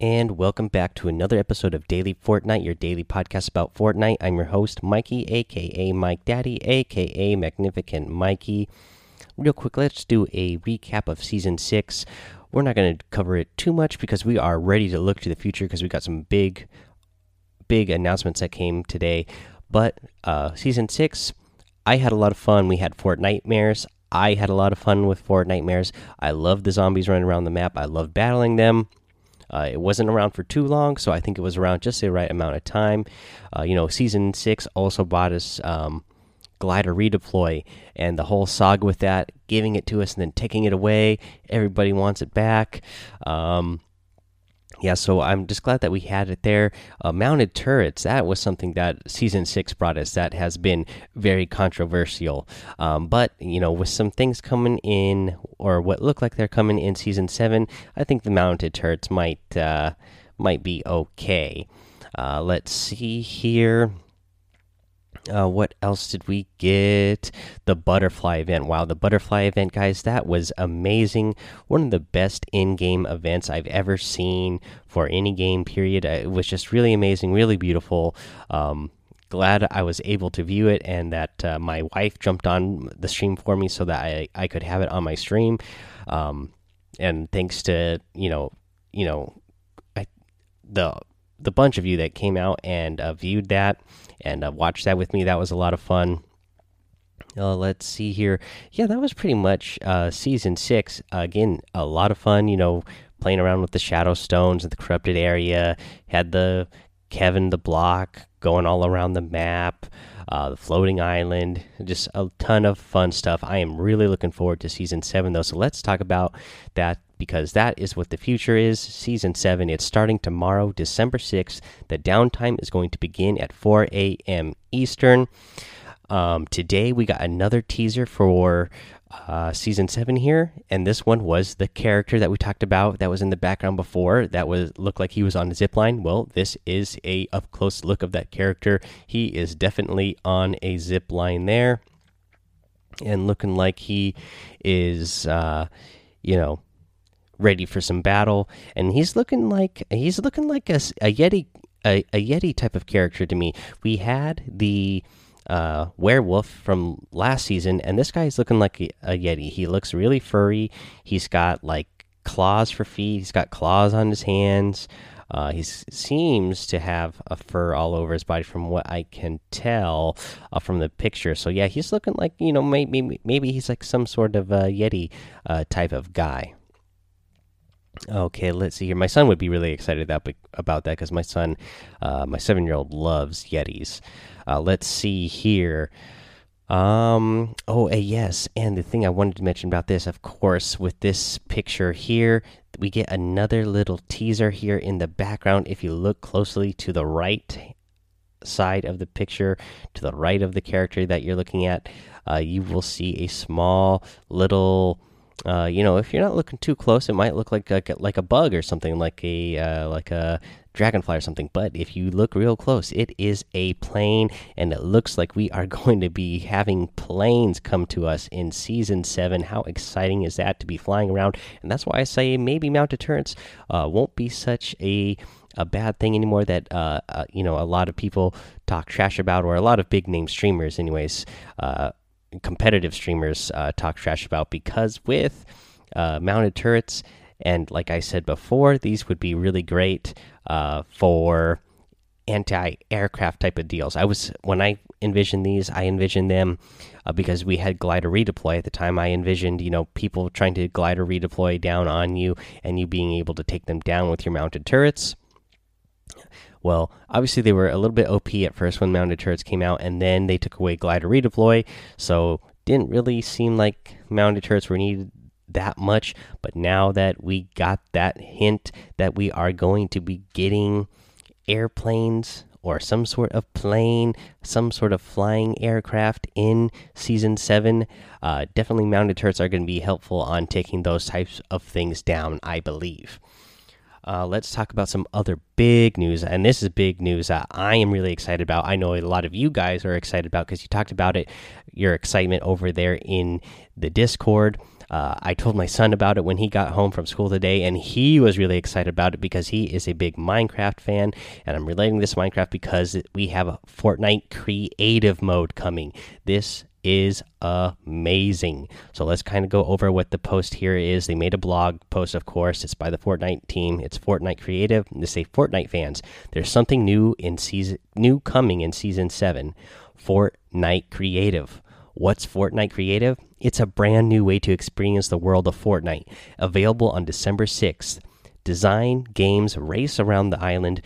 and welcome back to another episode of Daily Fortnite, your daily podcast about Fortnite. I'm your host, Mikey, aka Mike Daddy, aka Magnificent Mikey. Real quick, let's do a recap of Season 6. We're not going to cover it too much because we are ready to look to the future because we got some big, big announcements that came today. But uh, Season 6, I had a lot of fun. We had Fortnitemares. I had a lot of fun with Fortnitemares. I love the zombies running around the map. I love battling them. Uh, it wasn't around for too long, so I think it was around just the right amount of time. Uh, you know, season six also bought us um, glider redeploy and the whole saga with that, giving it to us and then taking it away. Everybody wants it back. Um, yeah, so I'm just glad that we had it there. Uh, mounted turrets, that was something that season six brought us that has been very controversial. Um, but, you know, with some things coming in, or what look like they're coming in season seven, I think the mounted turrets might, uh, might be okay. Uh, let's see here. Uh, what else did we get? The butterfly event. Wow, the butterfly event, guys, that was amazing. One of the best in game events I've ever seen for any game, period. Uh, it was just really amazing, really beautiful. Um, glad I was able to view it and that uh, my wife jumped on the stream for me so that I, I could have it on my stream. Um, and thanks to, you know, you know, I, the the bunch of you that came out and uh, viewed that and uh, watched that with me. That was a lot of fun. Uh, let's see here. Yeah, that was pretty much uh, season six. again, a lot of fun. You know, playing around with the shadow stones and the corrupted area. Had the Kevin the block going all around the map. Uh, the floating island, just a ton of fun stuff. I am really looking forward to season seven, though. So let's talk about that because that is what the future is. Season seven, it's starting tomorrow, December 6th. The downtime is going to begin at 4 a.m. Eastern. Um, today, we got another teaser for uh, season seven here, and this one was the character that we talked about that was in the background before. That was looked like he was on a zip line. Well, this is a up close look of that character. He is definitely on a zip line there, and looking like he is, uh, you know, ready for some battle. And he's looking like he's looking like a, a yeti, a, a yeti type of character to me. We had the uh, werewolf from last season, and this guy is looking like a, a, Yeti. He looks really furry. He's got like claws for feet. He's got claws on his hands. Uh, he seems to have a fur all over his body, from what I can tell uh, from the picture. So yeah, he's looking like you know maybe maybe he's like some sort of a Yeti uh, type of guy. Okay, let's see here. My son would be really excited that, about that because my son, uh, my seven year old, loves Yetis. Uh, let's see here. Um. Oh, uh, yes. And the thing I wanted to mention about this, of course, with this picture here, we get another little teaser here in the background. If you look closely to the right side of the picture, to the right of the character that you're looking at, uh, you will see a small little uh, you know, if you're not looking too close, it might look like a, like a bug or something, like a uh, like a dragonfly or something. But if you look real close, it is a plane, and it looks like we are going to be having planes come to us in season seven. How exciting is that to be flying around? And that's why I say maybe mount turrets uh, won't be such a a bad thing anymore that uh, uh, you know a lot of people talk trash about, or a lot of big name streamers, anyways. Uh, competitive streamers uh, talk trash about because with uh, mounted turrets and like I said before, these would be really great uh, for anti-aircraft type of deals. I was when I envisioned these, I envisioned them uh, because we had glider redeploy at the time. I envisioned you know people trying to glider redeploy down on you and you being able to take them down with your mounted turrets. Well, obviously they were a little bit OP at first when mounted turrets came out, and then they took away glider redeploy, so didn't really seem like mounted turrets were needed that much. But now that we got that hint that we are going to be getting airplanes or some sort of plane, some sort of flying aircraft in season seven, uh, definitely mounted turrets are going to be helpful on taking those types of things down, I believe. Uh, let's talk about some other big news. And this is big news that I am really excited about. I know a lot of you guys are excited about because you talked about it, your excitement over there in the Discord. Uh, I told my son about it when he got home from school today, and he was really excited about it because he is a big Minecraft fan. And I'm relating this Minecraft because we have a Fortnite creative mode coming. This is amazing. So let's kind of go over what the post here is. They made a blog post, of course. It's by the Fortnite team. It's Fortnite Creative. They say Fortnite fans, there's something new in season new coming in season seven. Fortnite Creative. What's Fortnite Creative? It's a brand new way to experience the world of Fortnite, available on December 6th. Design, games, race around the island,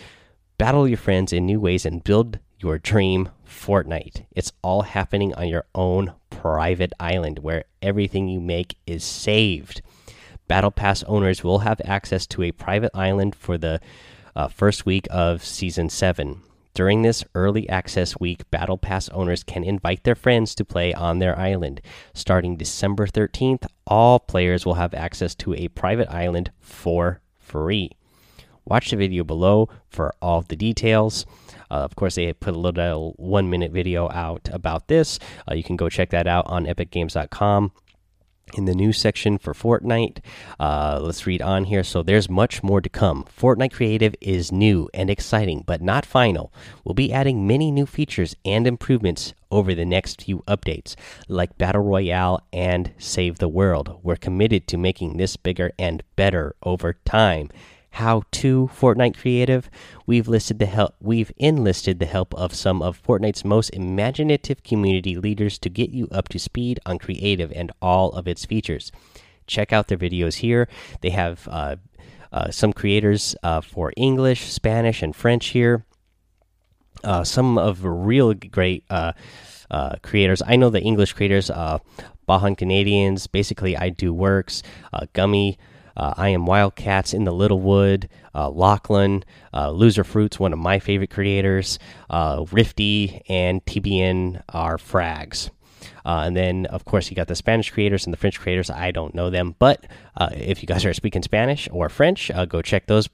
battle your friends in new ways, and build your dream Fortnite. It's all happening on your own private island where everything you make is saved. Battle Pass owners will have access to a private island for the uh, first week of Season 7. During this early access week, Battle Pass owners can invite their friends to play on their island. Starting December 13th, all players will have access to a private island for free. Watch the video below for all the details. Uh, of course, they put a little one minute video out about this. Uh, you can go check that out on epicgames.com in the news section for Fortnite. Uh, let's read on here. So there's much more to come. Fortnite Creative is new and exciting, but not final. We'll be adding many new features and improvements over the next few updates, like Battle Royale and Save the World. We're committed to making this bigger and better over time how to Fortnite Creative, we've listed the help we've enlisted the help of some of Fortnite's most imaginative community leaders to get you up to speed on Creative and all of its features. Check out their videos here. They have uh, uh, some creators uh, for English, Spanish, and French here. Uh, some of real great uh, uh, creators. I know the English creators, Bahan Canadians, basically I Do Works, Gummy. Uh, I am Wildcats in the Littlewood, uh, Lachlan, uh, Loser Fruits, one of my favorite creators, uh, Rifty, and TBNRfrags. Uh, and then, of course, you got the Spanish creators and the French creators. I don't know them, but uh, if you guys are speaking Spanish or French, go check those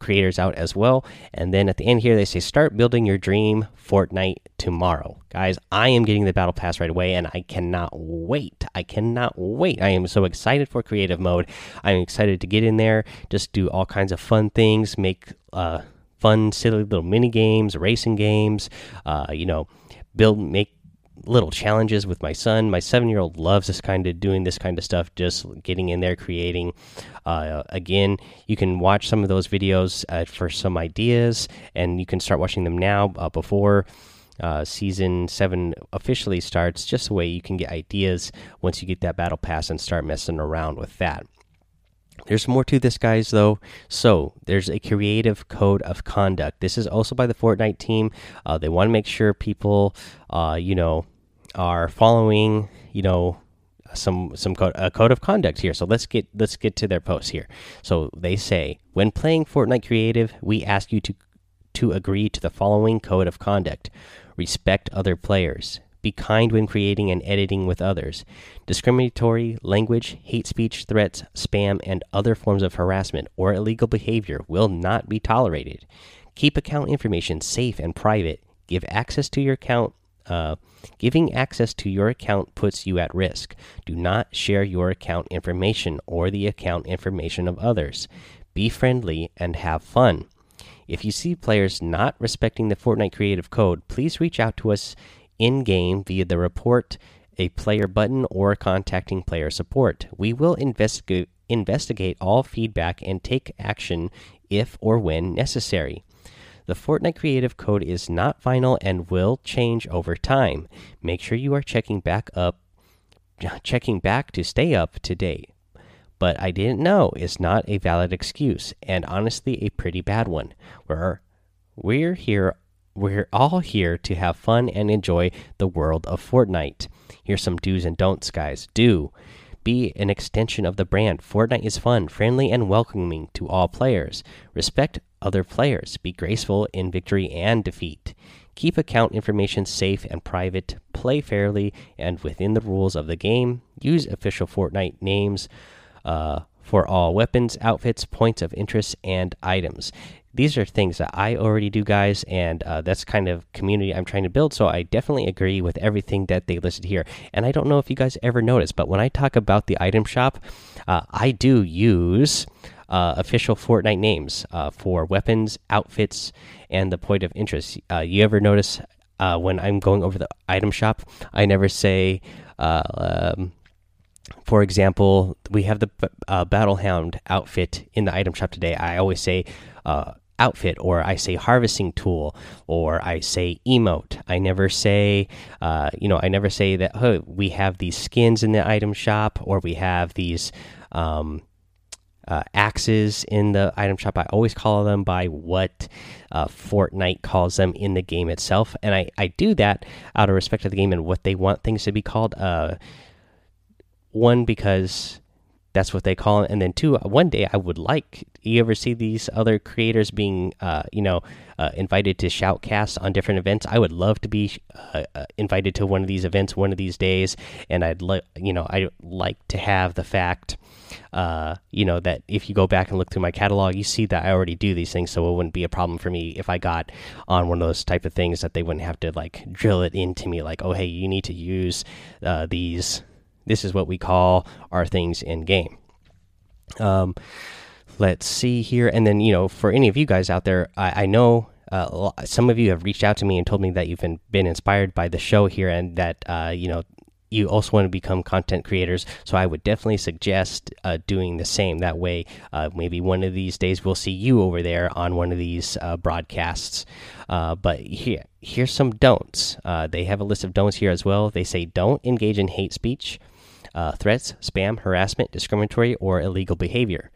creators out as well. And then at the end here, they say start building your dream Fortnite tomorrow. Guys, I am getting the battle pass right away and I cannot wait. I cannot wait. I am so excited for creative mode. I'm excited to get in there, just do all kinds of fun things, make uh, fun, silly little mini games, racing games, uh, you know, build, make little challenges with my son. My seven year old loves this kind of doing this kind of stuff, just getting in there, creating. Uh, again, you can watch some of those videos uh, for some ideas, and you can start watching them now uh, before. Uh, season seven officially starts, just the way you can get ideas once you get that battle pass and start messing around with that. There's more to this, guys, though. So, there's a creative code of conduct. This is also by the Fortnite team. Uh, they want to make sure people, uh, you know, are following, you know, some some code, a code of conduct here. So let's get let's get to their post here. So they say when playing Fortnite Creative, we ask you to to agree to the following code of conduct: respect other players, be kind when creating and editing with others. Discriminatory language, hate speech, threats, spam, and other forms of harassment or illegal behavior will not be tolerated. Keep account information safe and private. Give access to your account. Uh, giving access to your account puts you at risk. Do not share your account information or the account information of others. Be friendly and have fun. If you see players not respecting the Fortnite Creative Code, please reach out to us in game via the report a player button or contacting player support. We will investigate investigate all feedback and take action if or when necessary. The Fortnite Creative Code is not final and will change over time. Make sure you are checking back up checking back to stay up to date. But I didn't know is not a valid excuse and honestly a pretty bad one. We're we're here we're all here to have fun and enjoy the world of Fortnite. Here's some do's and don'ts, guys. Do be an extension of the brand. Fortnite is fun, friendly, and welcoming to all players. Respect other players. Be graceful in victory and defeat. Keep account information safe and private. Play fairly and within the rules of the game. Use official Fortnite names. Uh, for all weapons, outfits, points of interest, and items. These are things that I already do, guys, and uh, that's kind of community I'm trying to build. So I definitely agree with everything that they listed here. And I don't know if you guys ever noticed, but when I talk about the item shop, uh, I do use uh, official Fortnite names uh, for weapons, outfits, and the point of interest. Uh, you ever notice uh, when I'm going over the item shop, I never say. Um, for example, we have the uh, Battlehound outfit in the item shop today. I always say uh, outfit, or I say harvesting tool, or I say emote. I never say, uh, you know, I never say that oh, we have these skins in the item shop, or we have these um, uh, axes in the item shop. I always call them by what uh, Fortnite calls them in the game itself, and I I do that out of respect to the game and what they want things to be called. Uh, one because that's what they call it. And then two one day i would like you ever see these other creators being uh, you know uh, invited to shoutcast on different events? I would love to be uh, uh invited to one of these events one of these days. And i'd like you know i like to have the fact uh, you know that if you go back and look through my catalog you see that i already do these things so it wouldn't be a problem for me if i got on one of those type of things that they wouldn't have to like drill it into me like oh hey you need to use uh, these this is what we call our things in game. Um, let's see here, and then you know, for any of you guys out there, I, I know uh, some of you have reached out to me and told me that you've been been inspired by the show here, and that uh, you know you also want to become content creators. So I would definitely suggest uh, doing the same. That way, uh, maybe one of these days we'll see you over there on one of these uh, broadcasts. Uh, but here, here's some don'ts. Uh, they have a list of don'ts here as well. They say don't engage in hate speech uh, threats, spam, harassment, discriminatory, or illegal behavior.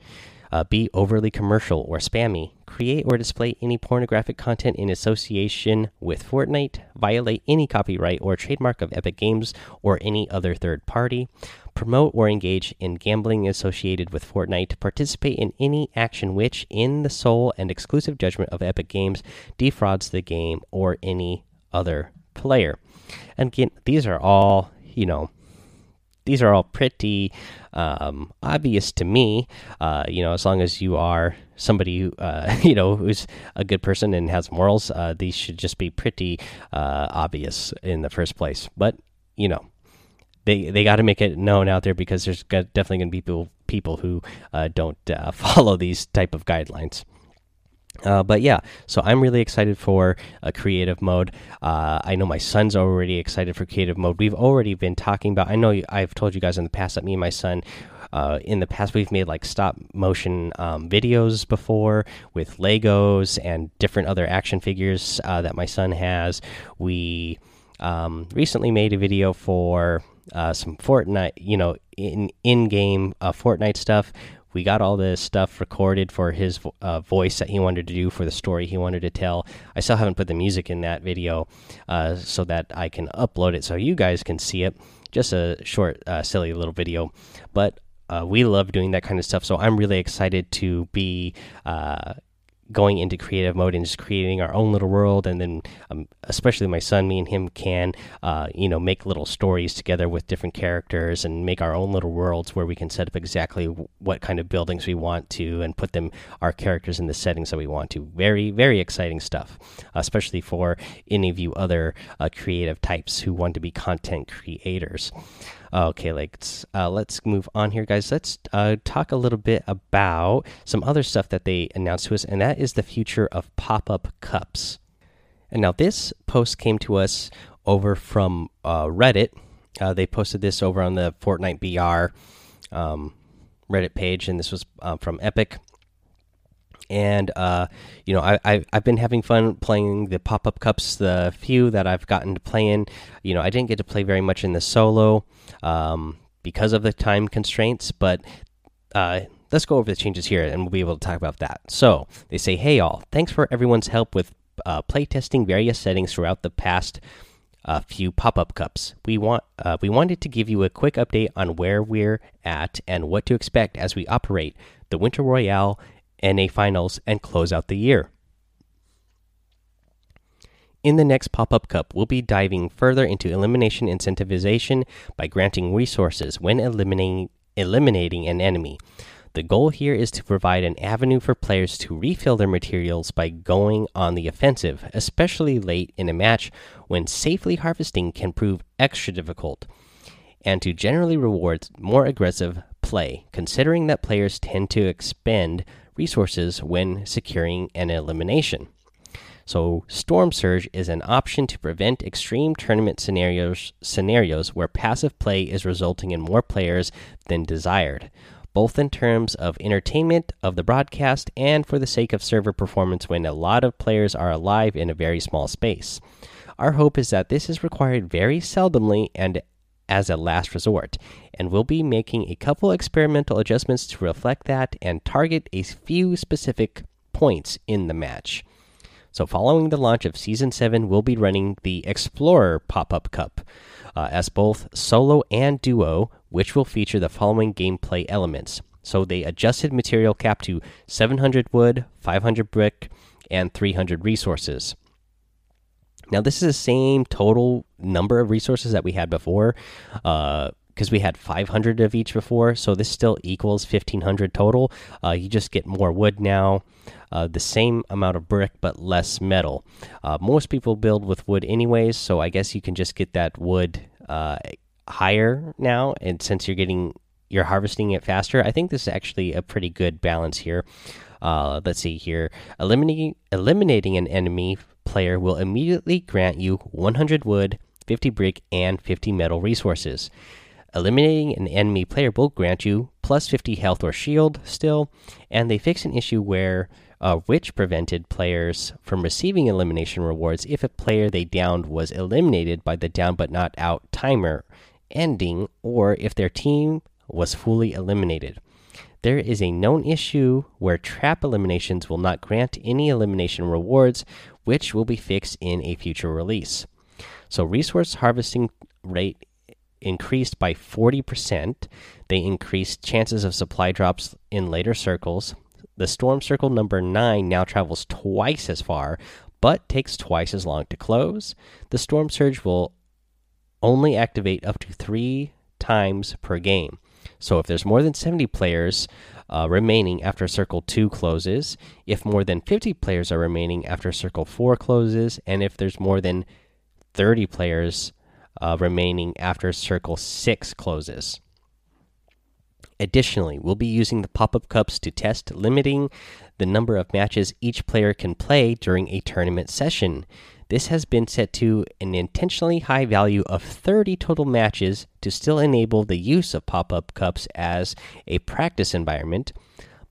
Uh, be overly commercial or spammy. Create or display any pornographic content in association with Fortnite. Violate any copyright or trademark of Epic Games or any other third party. Promote or engage in gambling associated with Fortnite. Participate in any action which, in the sole and exclusive judgment of Epic Games, defrauds the game or any other player. And again, these are all, you know, these are all pretty um, obvious to me. Uh, you know, as long as you are somebody who, uh, you know who's a good person and has morals, uh, these should just be pretty uh, obvious in the first place. But you know, they they got to make it known out there because there's definitely going to be people people who uh, don't uh, follow these type of guidelines. Uh, but yeah, so I'm really excited for a creative mode. Uh, I know my son's already excited for creative mode. We've already been talking about. I know I've told you guys in the past that me and my son, uh, in the past, we've made like stop motion um, videos before with Legos and different other action figures uh, that my son has. We um, recently made a video for uh, some Fortnite, you know, in in game uh, Fortnite stuff we got all this stuff recorded for his uh, voice that he wanted to do for the story he wanted to tell. I still haven't put the music in that video uh, so that I can upload it so you guys can see it. Just a short, uh, silly little video. But uh, we love doing that kind of stuff. So I'm really excited to be uh, going into creative mode and just creating our own little world. And then um, especially my son me and him can uh, you know make little stories together with different characters and make our own little worlds where we can set up exactly what kind of buildings we want to and put them our characters in the settings that we want to. Very very exciting stuff especially for any of you other uh, creative types who want to be content creators Okay, let's uh, let's move on here, guys. Let's uh, talk a little bit about some other stuff that they announced to us, and that is the future of pop-up cups. And now this post came to us over from uh, Reddit. Uh, they posted this over on the Fortnite BR um, Reddit page, and this was uh, from Epic and uh, you know I, I have been having fun playing the pop up cups. The few that I've gotten to play in, you know, I didn't get to play very much in the solo um, because of the time constraints. But uh, let's go over the changes here, and we'll be able to talk about that. So they say, "Hey all, thanks for everyone's help with uh, playtesting various settings throughout the past." A few pop-up cups. We want uh, we wanted to give you a quick update on where we're at and what to expect as we operate the Winter Royale NA Finals, and close out the year. In the next pop up cup, we'll be diving further into elimination incentivization by granting resources when eliminating, eliminating an enemy. The goal here is to provide an avenue for players to refill their materials by going on the offensive, especially late in a match when safely harvesting can prove extra difficult, and to generally reward more aggressive play, considering that players tend to expend resources when securing an elimination. So, Storm Surge is an option to prevent extreme tournament scenarios scenarios where passive play is resulting in more players than desired, both in terms of entertainment of the broadcast and for the sake of server performance when a lot of players are alive in a very small space. Our hope is that this is required very seldomly and as a last resort, and we'll be making a couple experimental adjustments to reflect that and target a few specific points in the match. So, following the launch of Season 7, we'll be running the Explorer Pop Up Cup uh, as both solo and duo, which will feature the following gameplay elements. So, they adjusted material cap to 700 wood, 500 brick, and 300 resources. Now, this is the same total number of resources that we had before. Uh, because we had 500 of each before, so this still equals 1500 total. Uh, you just get more wood now, uh, the same amount of brick but less metal. Uh, most people build with wood anyways, so I guess you can just get that wood uh, higher now. And since you're getting you're harvesting it faster, I think this is actually a pretty good balance here. Uh, let's see here, eliminating eliminating an enemy player will immediately grant you 100 wood, 50 brick, and 50 metal resources. Eliminating an enemy player will grant you plus 50 health or shield still, and they fix an issue where uh, which prevented players from receiving elimination rewards if a player they downed was eliminated by the down but not out timer ending, or if their team was fully eliminated. There is a known issue where trap eliminations will not grant any elimination rewards, which will be fixed in a future release. So, resource harvesting rate increased by 40%. They increased chances of supply drops in later circles. The storm circle number 9 now travels twice as far, but takes twice as long to close. The storm surge will only activate up to three times per game. So if there's more than 70 players uh, remaining after Circle 2 closes, if more than 50 players are remaining after Circle 4 closes, and if there's more than 30 players uh, remaining after Circle 6 closes. Additionally, we'll be using the pop up cups to test limiting the number of matches each player can play during a tournament session. This has been set to an intentionally high value of 30 total matches to still enable the use of pop up cups as a practice environment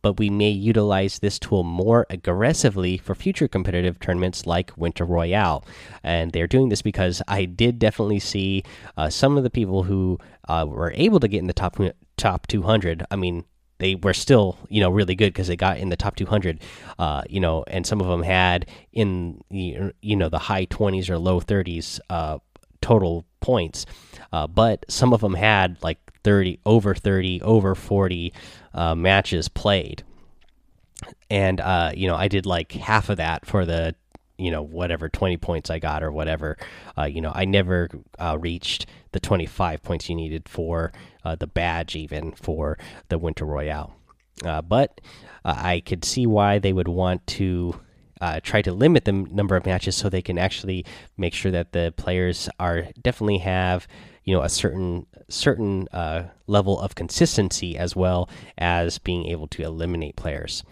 but we may utilize this tool more aggressively for future competitive tournaments like Winter Royale. And they're doing this because I did definitely see uh, some of the people who uh, were able to get in the top top 200. I mean, they were still you know really good because they got in the top 200 uh, you know and some of them had in the you know the high 20s or low 30s uh, total points. Uh, but some of them had like 30 over 30 over 40 uh, matches played, and uh, you know I did like half of that for the you know whatever 20 points I got or whatever. Uh, you know I never uh, reached the 25 points you needed for uh, the badge even for the Winter Royale, uh, but I could see why they would want to. Uh, try to limit the number of matches so they can actually make sure that the players are definitely have you know a certain certain uh, level of consistency as well as being able to eliminate players.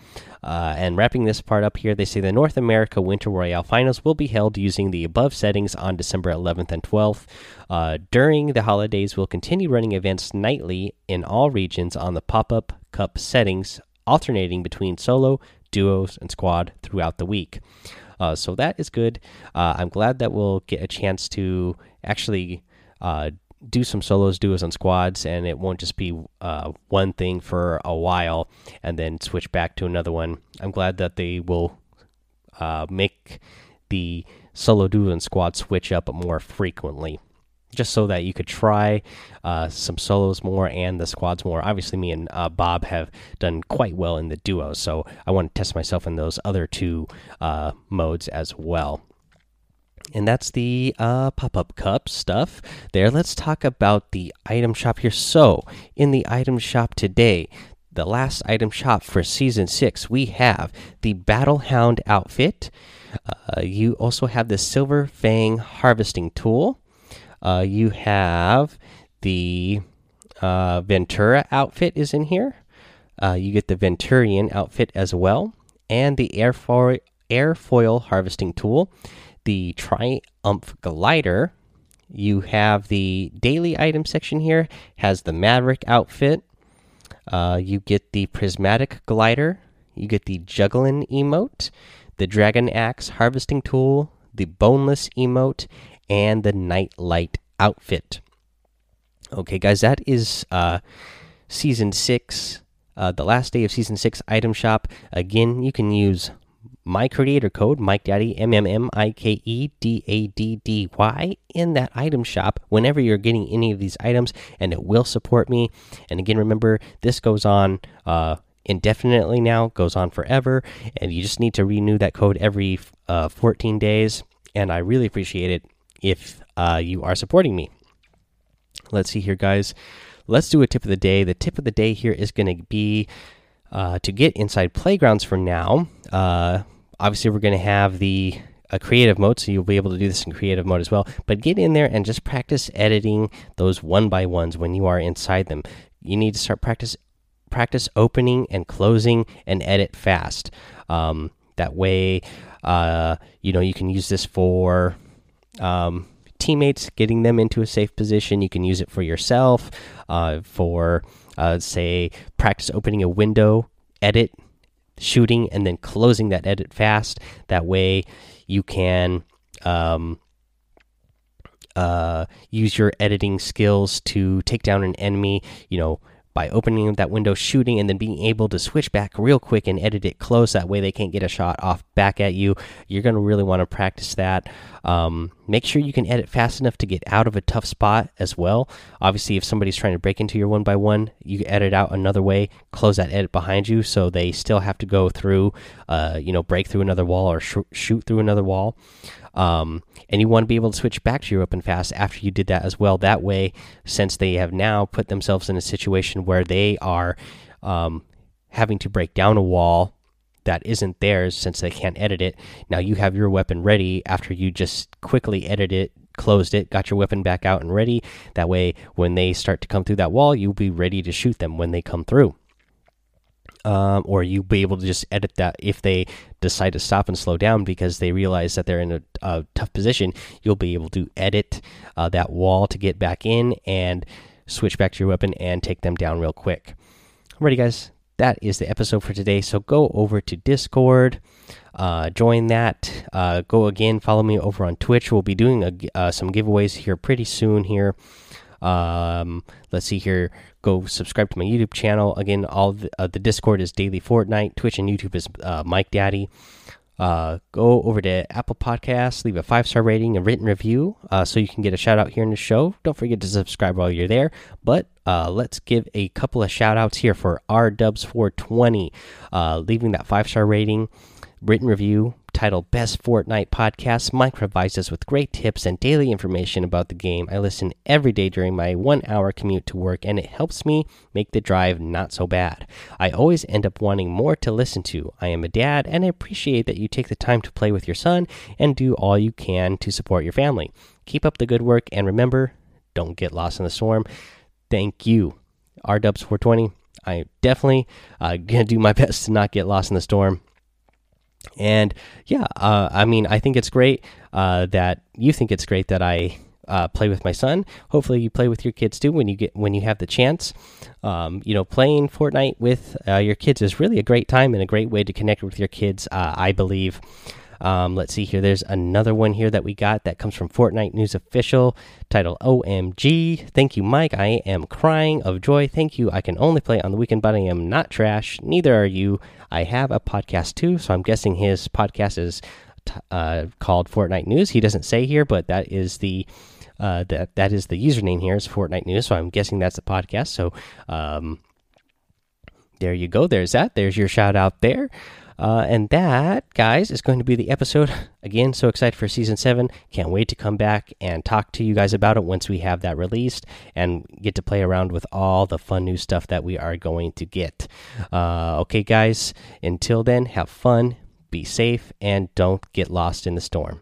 Uh, and wrapping this part up here, they say the North America Winter Royale Finals will be held using the above settings on December 11th and 12th. Uh, during the holidays, we'll continue running events nightly in all regions on the pop up cup settings, alternating between solo, duos, and squad throughout the week. Uh, so that is good. Uh, I'm glad that we'll get a chance to actually uh, do some solos, duos, and squads, and it won't just be uh, one thing for a while and then switch back to another one. I'm glad that they will uh, make the solo, duo, and squad switch up more frequently, just so that you could try uh, some solos more and the squads more. Obviously, me and uh, Bob have done quite well in the duos, so I want to test myself in those other two uh, modes as well and that's the uh, pop-up cup stuff there let's talk about the item shop here so in the item shop today the last item shop for season six, we have the Battlehound outfit. Uh, you also have the Silver Fang harvesting tool. Uh, you have the uh, Ventura outfit is in here. Uh, you get the Venturion outfit as well, and the airfoil airfoil harvesting tool, the Triumph glider. You have the daily item section here has the Maverick outfit. Uh, you get the prismatic glider. You get the juggling emote, the dragon axe harvesting tool, the boneless emote, and the nightlight outfit. Okay, guys, that is uh, season six, uh, the last day of season six item shop. Again, you can use my creator code, Mike Daddy, M M M I K E D A D D Y, in that item shop whenever you're getting any of these items, and it will support me. And again, remember, this goes on uh, indefinitely now, goes on forever, and you just need to renew that code every uh, 14 days. And I really appreciate it if uh, you are supporting me. Let's see here, guys. Let's do a tip of the day. The tip of the day here is going to be uh, to get inside playgrounds for now. Uh, obviously, we're going to have the a creative mode, so you'll be able to do this in creative mode as well. But get in there and just practice editing those one by ones when you are inside them. You need to start practice practice opening and closing and edit fast. Um, that way, uh, you know you can use this for um, teammates, getting them into a safe position. You can use it for yourself, uh, for uh, say practice opening a window, edit, shooting, and then closing that edit fast. That way, you can um, uh, use your editing skills to take down an enemy. You know, by opening that window, shooting, and then being able to switch back real quick and edit it close. That way, they can't get a shot off back at you. You're going to really want to practice that. Um, make sure you can edit fast enough to get out of a tough spot as well. Obviously, if somebody's trying to break into your one by one, you edit out another way, close that edit behind you, so they still have to go through, uh, you know, break through another wall or sh shoot through another wall. Um, and you want to be able to switch back to your weapon fast after you did that as well. That way, since they have now put themselves in a situation where they are um, having to break down a wall that isn't theirs since they can't edit it, now you have your weapon ready after you just quickly edit it, closed it, got your weapon back out and ready. That way, when they start to come through that wall, you'll be ready to shoot them when they come through um, or you'll be able to just edit that if they decide to stop and slow down because they realize that they're in a, a tough position. You'll be able to edit uh, that wall to get back in and switch back to your weapon and take them down real quick. Alrighty, guys, that is the episode for today. So go over to Discord, uh, join that. Uh, go again, follow me over on Twitch. We'll be doing a, uh, some giveaways here pretty soon here. Um, let's see here. Go subscribe to my YouTube channel. Again, all the, uh, the Discord is Daily Fortnite. Twitch and YouTube is uh, Mike Daddy. Uh, go over to Apple Podcasts, leave a five star rating and written review uh, so you can get a shout out here in the show. Don't forget to subscribe while you're there. But uh, let's give a couple of shout outs here for R Dubs 420, uh, leaving that five star rating, written review, titled Best Fortnite Podcast. Mike provides us with great tips and daily information about the game. I listen every day during my one hour commute to work, and it helps me make the drive not so bad. I always end up wanting more to listen to. I am a dad, and I appreciate that you take the time to play with your son and do all you can to support your family. Keep up the good work, and remember, don't get lost in the storm. Thank you, RDubs420. I definitely uh, gonna do my best to not get lost in the storm and yeah, uh, I mean, I think it's great uh, that you think it's great that I uh, play with my son. Hopefully, you play with your kids too when you get when you have the chance. Um, you know, playing Fortnite with uh, your kids is really a great time and a great way to connect with your kids. Uh, I believe. Um, let's see here. There's another one here that we got that comes from Fortnite News Official, title OMG. Thank you, Mike. I am crying of joy. Thank you. I can only play on the weekend, but I am not trash. Neither are you. I have a podcast too, so I'm guessing his podcast is uh, called Fortnite News. He doesn't say here, but that is the uh, that that is the username here is Fortnite News. So I'm guessing that's the podcast. So um, there you go. There's that. There's your shout out there. Uh, and that, guys, is going to be the episode. Again, so excited for season seven. Can't wait to come back and talk to you guys about it once we have that released and get to play around with all the fun new stuff that we are going to get. Uh, okay, guys, until then, have fun, be safe, and don't get lost in the storm.